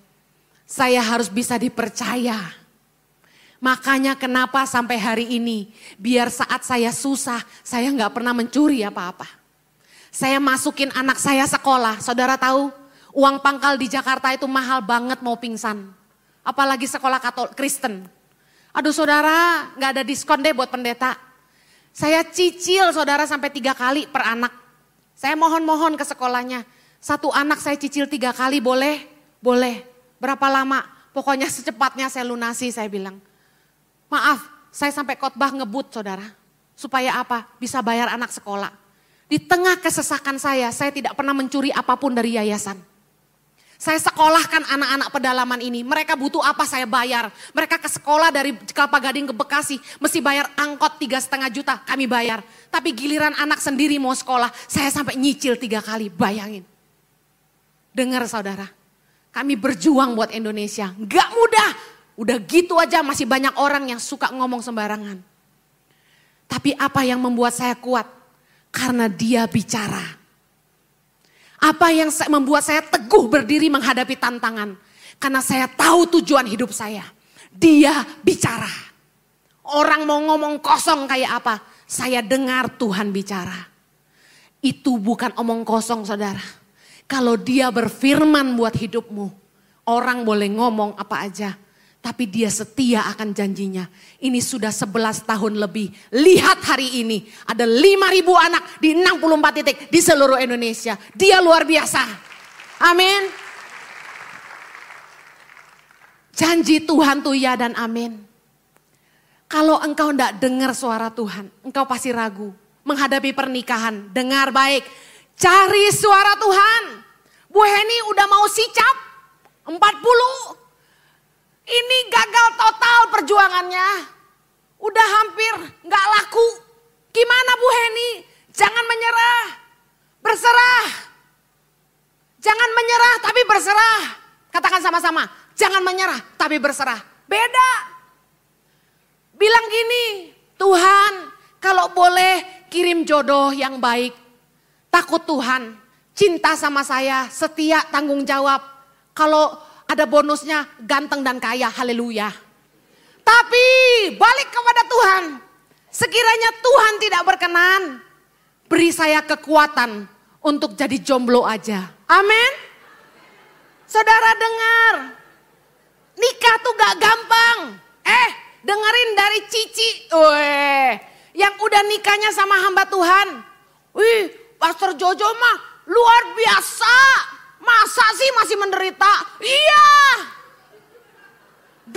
saya harus bisa dipercaya. Makanya kenapa sampai hari ini, biar saat saya susah, saya nggak pernah mencuri apa-apa. Saya masukin anak saya sekolah, saudara tahu, uang pangkal di Jakarta itu mahal banget mau pingsan. Apalagi sekolah katolik Kristen. Aduh saudara, nggak ada diskon deh buat pendeta. Saya cicil saudara sampai tiga kali per anak. Saya mohon-mohon ke sekolahnya. Satu anak saya cicil tiga kali boleh? Boleh. Berapa lama? Pokoknya secepatnya saya lunasi saya bilang. Maaf, saya sampai khotbah ngebut saudara. Supaya apa? Bisa bayar anak sekolah. Di tengah kesesakan saya, saya tidak pernah mencuri apa pun dari yayasan. Saya sekolahkan anak-anak pedalaman ini. Mereka butuh apa saya bayar. Mereka ke sekolah dari Kelapa Gading ke Bekasi. Mesti bayar angkot tiga setengah juta. Kami bayar. Tapi giliran anak sendiri mau sekolah. Saya sampai nyicil tiga kali. Bayangin. Dengar saudara. Kami berjuang buat Indonesia. Gak mudah. Udah gitu aja masih banyak orang yang suka ngomong sembarangan. Tapi apa yang membuat saya kuat? Karena dia bicara. Apa yang membuat saya teguh berdiri menghadapi tantangan? Karena saya tahu tujuan hidup saya. Dia bicara. Orang mau ngomong kosong kayak apa? Saya dengar Tuhan bicara. Itu bukan omong kosong saudara. Kalau dia berfirman buat hidupmu. Orang boleh ngomong apa aja. Tapi dia setia akan janjinya. Ini sudah 11 tahun lebih. Lihat hari ini. Ada 5.000 anak di 64 titik di seluruh Indonesia. Dia luar biasa. Amin. Janji Tuhan tuh ya dan amin. Kalau engkau tidak dengar suara Tuhan, engkau pasti ragu. Menghadapi pernikahan, dengar baik. Cari suara Tuhan. Bu Heni udah mau sicap 40 ini gagal total perjuangannya. Udah hampir nggak laku. Gimana Bu Heni? Jangan menyerah. Berserah. Jangan menyerah tapi berserah. Katakan sama-sama. Jangan menyerah tapi berserah. Beda. Bilang gini, Tuhan kalau boleh kirim jodoh yang baik. Takut Tuhan, cinta sama saya, setia, tanggung jawab. Kalau ada bonusnya ganteng dan kaya, haleluya. Tapi balik kepada Tuhan. Sekiranya Tuhan tidak berkenan, beri saya kekuatan untuk jadi jomblo aja. Amin. Saudara dengar, nikah tuh gak gampang. Eh, dengerin dari Cici. Weh, yang udah nikahnya sama hamba Tuhan. Wih, Pastor Jojo mah luar biasa. Masa sih masih menderita? Iya. 24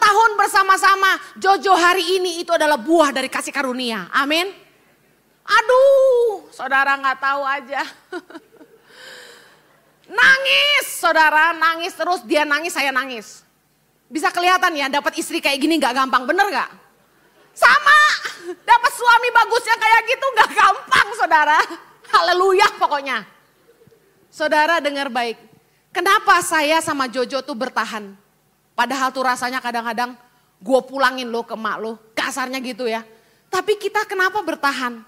tahun bersama-sama. Jojo hari ini itu adalah buah dari kasih karunia. Amin. Aduh, saudara nggak tahu aja. nangis, saudara nangis terus dia nangis saya nangis. Bisa kelihatan ya dapat istri kayak gini nggak gampang, bener nggak? Sama, dapat suami bagusnya kayak gitu nggak gampang, saudara. Haleluya pokoknya. Saudara dengar baik. Kenapa saya sama Jojo tuh bertahan? Padahal tuh rasanya kadang-kadang gue pulangin lo ke mak lo. Kasarnya gitu ya. Tapi kita kenapa bertahan?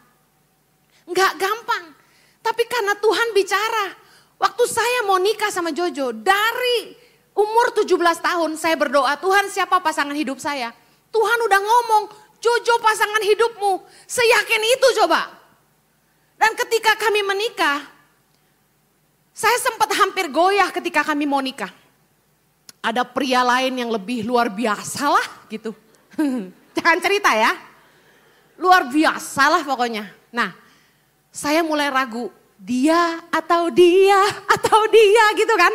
Enggak gampang. Tapi karena Tuhan bicara. Waktu saya mau nikah sama Jojo dari umur 17 tahun saya berdoa Tuhan siapa pasangan hidup saya. Tuhan udah ngomong Jojo pasangan hidupmu. Seyakin itu coba. Dan ketika kami menikah saya sempat hampir goyah ketika kami mau nikah. Ada pria lain yang lebih luar biasa lah gitu. Jangan cerita ya. Luar biasa lah pokoknya. Nah saya mulai ragu. Dia atau dia atau dia gitu kan.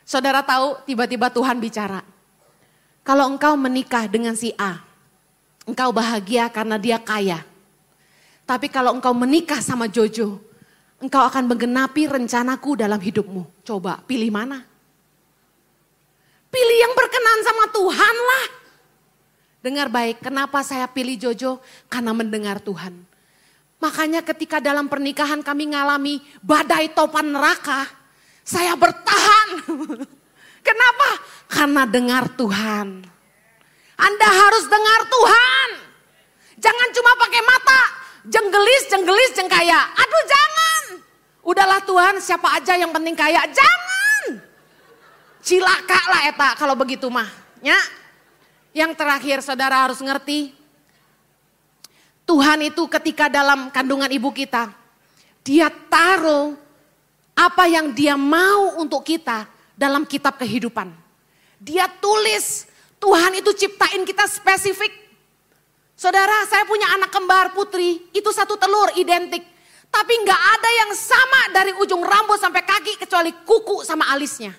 Saudara tahu tiba-tiba Tuhan bicara. Kalau engkau menikah dengan si A. Engkau bahagia karena dia kaya. Tapi kalau engkau menikah sama Jojo engkau akan menggenapi rencanaku dalam hidupmu. Coba pilih mana? Pilih yang berkenan sama Tuhan lah. Dengar baik, kenapa saya pilih Jojo? Karena mendengar Tuhan. Makanya ketika dalam pernikahan kami ngalami badai topan neraka, saya bertahan. Kenapa? Karena dengar Tuhan. Anda harus dengar Tuhan. Jangan cuma pakai mata, jenggelis, jenggelis, jengkaya. Aduh jangan. Udahlah Tuhan siapa aja yang penting kaya. Jangan. Cilaka lah eta kalau begitu mah. Ya. Yang terakhir saudara harus ngerti. Tuhan itu ketika dalam kandungan ibu kita. Dia taruh apa yang dia mau untuk kita dalam kitab kehidupan. Dia tulis Tuhan itu ciptain kita spesifik Saudara, saya punya anak kembar putri, itu satu telur identik. Tapi nggak ada yang sama dari ujung rambut sampai kaki kecuali kuku sama alisnya.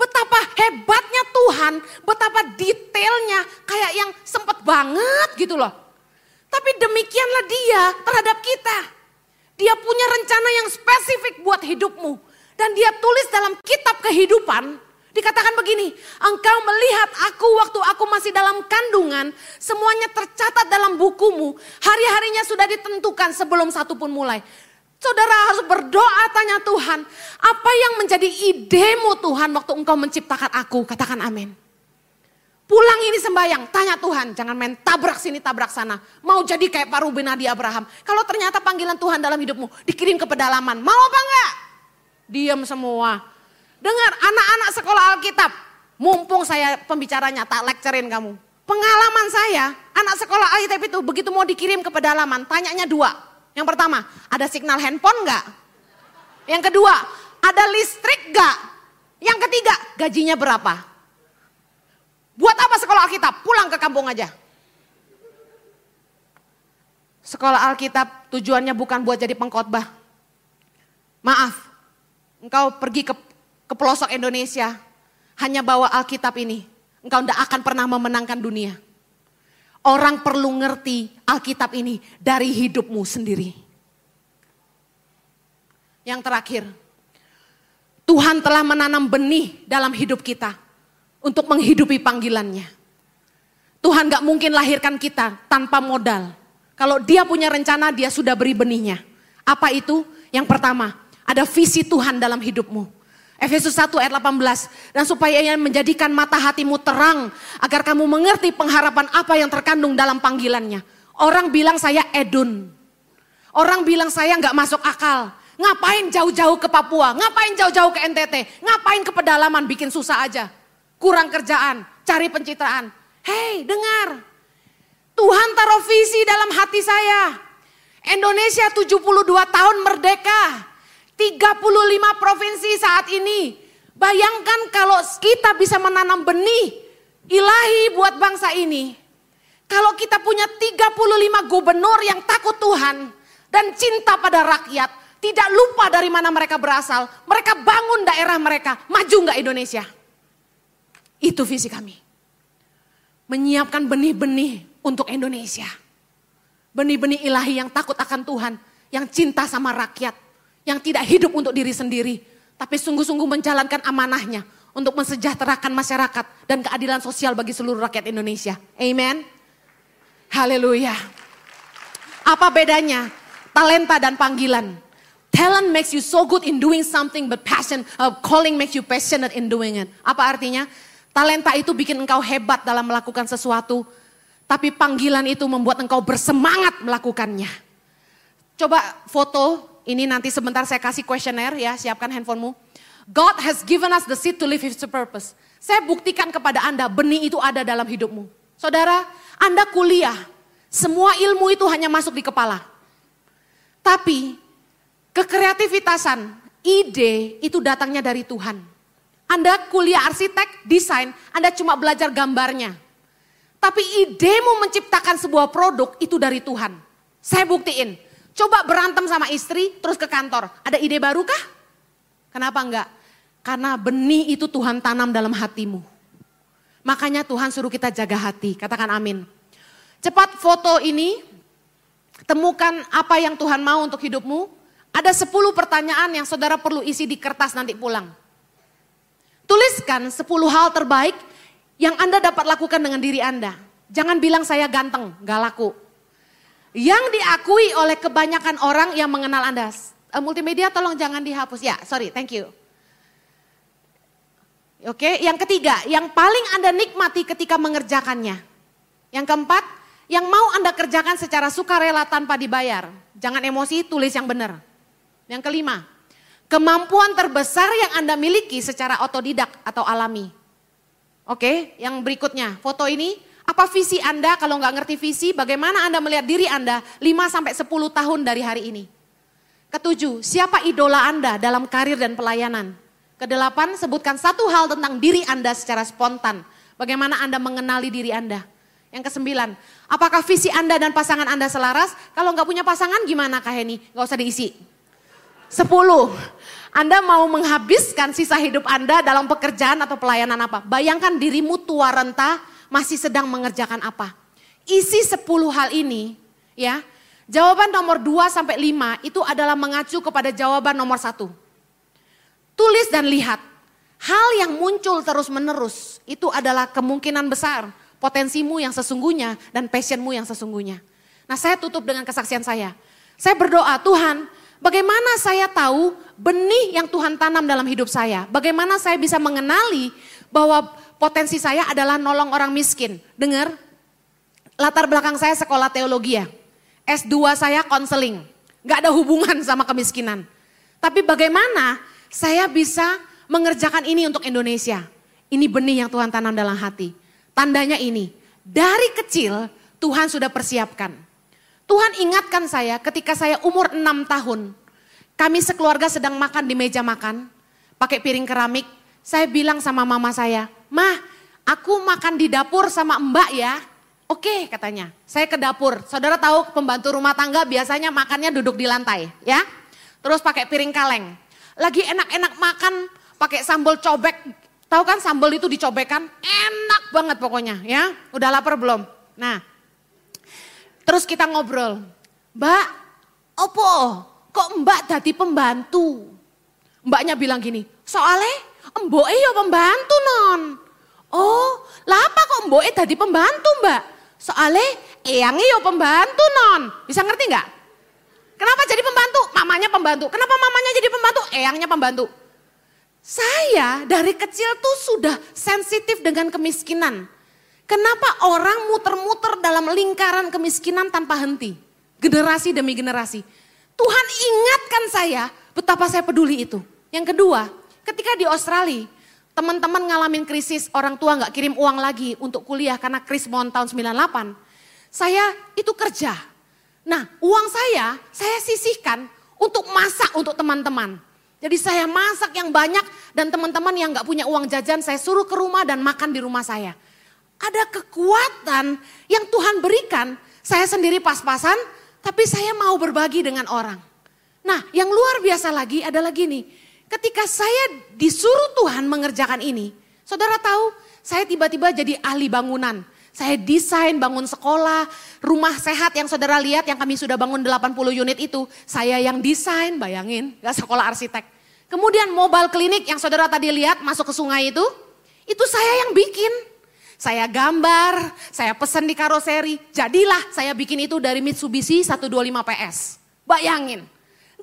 Betapa hebatnya Tuhan, betapa detailnya kayak yang sempet banget gitu loh. Tapi demikianlah dia terhadap kita. Dia punya rencana yang spesifik buat hidupmu. Dan dia tulis dalam kitab kehidupan Dikatakan begini, engkau melihat aku waktu aku masih dalam kandungan, semuanya tercatat dalam bukumu, hari-harinya sudah ditentukan sebelum satu pun mulai. Saudara harus berdoa tanya Tuhan, apa yang menjadi idemu Tuhan waktu engkau menciptakan aku? Katakan amin. Pulang ini sembayang, tanya Tuhan, jangan main tabrak sini tabrak sana. Mau jadi kayak Pak Ruben Adi Abraham. Kalau ternyata panggilan Tuhan dalam hidupmu dikirim ke pedalaman, mau apa enggak? Diam semua. Dengar anak-anak sekolah Alkitab. Mumpung saya pembicaranya tak lecturein kamu. Pengalaman saya, anak sekolah Alkitab itu begitu mau dikirim ke pedalaman, tanyanya dua. Yang pertama, ada signal handphone enggak? Yang kedua, ada listrik enggak? Yang ketiga, gajinya berapa? Buat apa sekolah Alkitab? Pulang ke kampung aja. Sekolah Alkitab tujuannya bukan buat jadi pengkhotbah. Maaf, engkau pergi ke, ke pelosok Indonesia, hanya bawa Alkitab ini. Engkau tidak akan pernah memenangkan dunia. Orang perlu ngerti Alkitab ini dari hidupmu sendiri. Yang terakhir, Tuhan telah menanam benih dalam hidup kita untuk menghidupi panggilannya. Tuhan gak mungkin lahirkan kita tanpa modal. Kalau dia punya rencana, dia sudah beri benihnya. Apa itu? Yang pertama, ada visi Tuhan dalam hidupmu. Efesus 1 ayat 18. Dan supaya ia menjadikan mata hatimu terang. Agar kamu mengerti pengharapan apa yang terkandung dalam panggilannya. Orang bilang saya edun. Orang bilang saya nggak masuk akal. Ngapain jauh-jauh ke Papua? Ngapain jauh-jauh ke NTT? Ngapain ke pedalaman bikin susah aja? Kurang kerjaan, cari pencitraan. Hei dengar, Tuhan taruh visi dalam hati saya. Indonesia 72 tahun merdeka. 35 provinsi saat ini. Bayangkan kalau kita bisa menanam benih ilahi buat bangsa ini. Kalau kita punya 35 gubernur yang takut Tuhan dan cinta pada rakyat, tidak lupa dari mana mereka berasal, mereka bangun daerah mereka, maju nggak Indonesia? Itu visi kami. Menyiapkan benih-benih untuk Indonesia. Benih-benih ilahi yang takut akan Tuhan, yang cinta sama rakyat, yang tidak hidup untuk diri sendiri, tapi sungguh-sungguh menjalankan amanahnya untuk mensejahterakan masyarakat dan keadilan sosial bagi seluruh rakyat Indonesia. Amen. Haleluya. Apa bedanya talenta dan panggilan? Talent makes you so good in doing something, but passion, uh, calling makes you passionate in doing it. Apa artinya? Talenta itu bikin engkau hebat dalam melakukan sesuatu, tapi panggilan itu membuat engkau bersemangat melakukannya. Coba foto ini nanti sebentar saya kasih kuesioner ya, siapkan handphonemu. God has given us the seed to live his purpose. Saya buktikan kepada Anda benih itu ada dalam hidupmu. Saudara, Anda kuliah, semua ilmu itu hanya masuk di kepala. Tapi kekreativitasan, ide itu datangnya dari Tuhan. Anda kuliah arsitek, desain, Anda cuma belajar gambarnya. Tapi idemu menciptakan sebuah produk itu dari Tuhan. Saya buktiin. Coba berantem sama istri terus ke kantor. Ada ide baru kah? Kenapa enggak? Karena benih itu Tuhan tanam dalam hatimu. Makanya Tuhan suruh kita jaga hati. Katakan amin. Cepat foto ini. Temukan apa yang Tuhan mau untuk hidupmu. Ada 10 pertanyaan yang saudara perlu isi di kertas nanti pulang. Tuliskan 10 hal terbaik yang Anda dapat lakukan dengan diri Anda. Jangan bilang saya ganteng, gak laku. Yang diakui oleh kebanyakan orang yang mengenal Anda. Uh, multimedia tolong jangan dihapus. Ya, sorry, thank you. Oke, yang ketiga, yang paling Anda nikmati ketika mengerjakannya. Yang keempat, yang mau Anda kerjakan secara sukarela tanpa dibayar. Jangan emosi, tulis yang benar. Yang kelima, kemampuan terbesar yang Anda miliki secara otodidak atau alami. Oke, yang berikutnya, foto ini, apa visi Anda kalau nggak ngerti visi, bagaimana Anda melihat diri Anda 5 sampai 10 tahun dari hari ini? Ketujuh, siapa idola Anda dalam karir dan pelayanan? Kedelapan, sebutkan satu hal tentang diri Anda secara spontan. Bagaimana Anda mengenali diri Anda? Yang kesembilan, apakah visi Anda dan pasangan Anda selaras? Kalau nggak punya pasangan gimana Kak Heni? Nggak usah diisi. Sepuluh, anda mau menghabiskan sisa hidup Anda dalam pekerjaan atau pelayanan apa? Bayangkan dirimu tua renta masih sedang mengerjakan apa? Isi 10 hal ini ya. Jawaban nomor 2 sampai 5 itu adalah mengacu kepada jawaban nomor 1. Tulis dan lihat. Hal yang muncul terus-menerus itu adalah kemungkinan besar potensimu yang sesungguhnya dan passionmu yang sesungguhnya. Nah saya tutup dengan kesaksian saya. Saya berdoa, Tuhan Bagaimana saya tahu benih yang Tuhan tanam dalam hidup saya? Bagaimana saya bisa mengenali bahwa potensi saya adalah nolong orang miskin? Dengar, latar belakang saya sekolah teologi ya. S2 saya konseling. Gak ada hubungan sama kemiskinan. Tapi bagaimana saya bisa mengerjakan ini untuk Indonesia? Ini benih yang Tuhan tanam dalam hati. Tandanya ini, dari kecil Tuhan sudah persiapkan. Tuhan ingatkan saya ketika saya umur 6 tahun. Kami sekeluarga sedang makan di meja makan, pakai piring keramik. Saya bilang sama mama saya, Mah, aku makan di dapur sama mbak ya. Oke katanya, saya ke dapur. Saudara tahu pembantu rumah tangga biasanya makannya duduk di lantai ya. Terus pakai piring kaleng. Lagi enak-enak makan pakai sambal cobek. Tahu kan sambal itu dicobekkan? Enak banget pokoknya ya. Udah lapar belum? Nah, terus kita ngobrol. Mbak, opo kok mbak tadi pembantu? Mbaknya bilang gini, soalnya mbok yo pembantu non. Oh, lah apa kok mbok tadi pembantu mbak? Soalnya eyangnya yo pembantu non. Bisa ngerti nggak? Kenapa jadi pembantu? Mamanya pembantu. Kenapa mamanya jadi pembantu? Eyangnya pembantu. Saya dari kecil tuh sudah sensitif dengan kemiskinan. Kenapa orang muter-muter dalam lingkaran kemiskinan tanpa henti? Generasi demi generasi. Tuhan ingatkan saya betapa saya peduli itu. Yang kedua, ketika di Australia, teman-teman ngalamin krisis, orang tua nggak kirim uang lagi untuk kuliah karena kris mohon tahun 98. Saya itu kerja. Nah uang saya, saya sisihkan untuk masak untuk teman-teman. Jadi saya masak yang banyak dan teman-teman yang nggak punya uang jajan saya suruh ke rumah dan makan di rumah saya. Ada kekuatan yang Tuhan berikan, saya sendiri pas-pasan, tapi saya mau berbagi dengan orang. Nah yang luar biasa lagi adalah gini, Ketika saya disuruh Tuhan mengerjakan ini, saudara tahu saya tiba-tiba jadi ahli bangunan. Saya desain bangun sekolah, rumah sehat yang saudara lihat yang kami sudah bangun 80 unit itu. Saya yang desain, bayangin, gak sekolah arsitek. Kemudian mobile klinik yang saudara tadi lihat masuk ke sungai itu, itu saya yang bikin. Saya gambar, saya pesan di karoseri, jadilah saya bikin itu dari Mitsubishi 125 PS. Bayangin,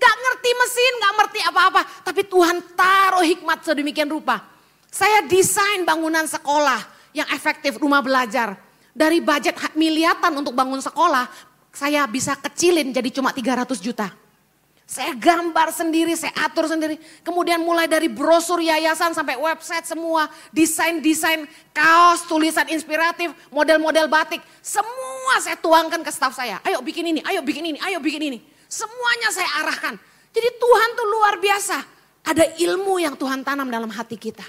Gak ngerti mesin, gak ngerti apa-apa. Tapi Tuhan taruh hikmat sedemikian rupa. Saya desain bangunan sekolah yang efektif, rumah belajar. Dari budget miliatan untuk bangun sekolah, saya bisa kecilin jadi cuma 300 juta. Saya gambar sendiri, saya atur sendiri. Kemudian mulai dari brosur yayasan sampai website semua. Desain-desain kaos, tulisan inspiratif, model-model batik. Semua saya tuangkan ke staff saya. Ayo bikin ini, ayo bikin ini, ayo bikin ini. Semuanya saya arahkan. Jadi Tuhan tuh luar biasa. Ada ilmu yang Tuhan tanam dalam hati kita.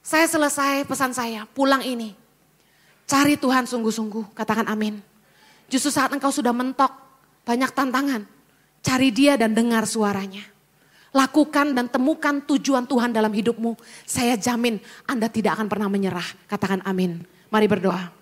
Saya selesai pesan saya, pulang ini. Cari Tuhan sungguh-sungguh, katakan amin. Justru saat engkau sudah mentok, banyak tantangan. Cari dia dan dengar suaranya. Lakukan dan temukan tujuan Tuhan dalam hidupmu. Saya jamin Anda tidak akan pernah menyerah. Katakan amin. Mari berdoa.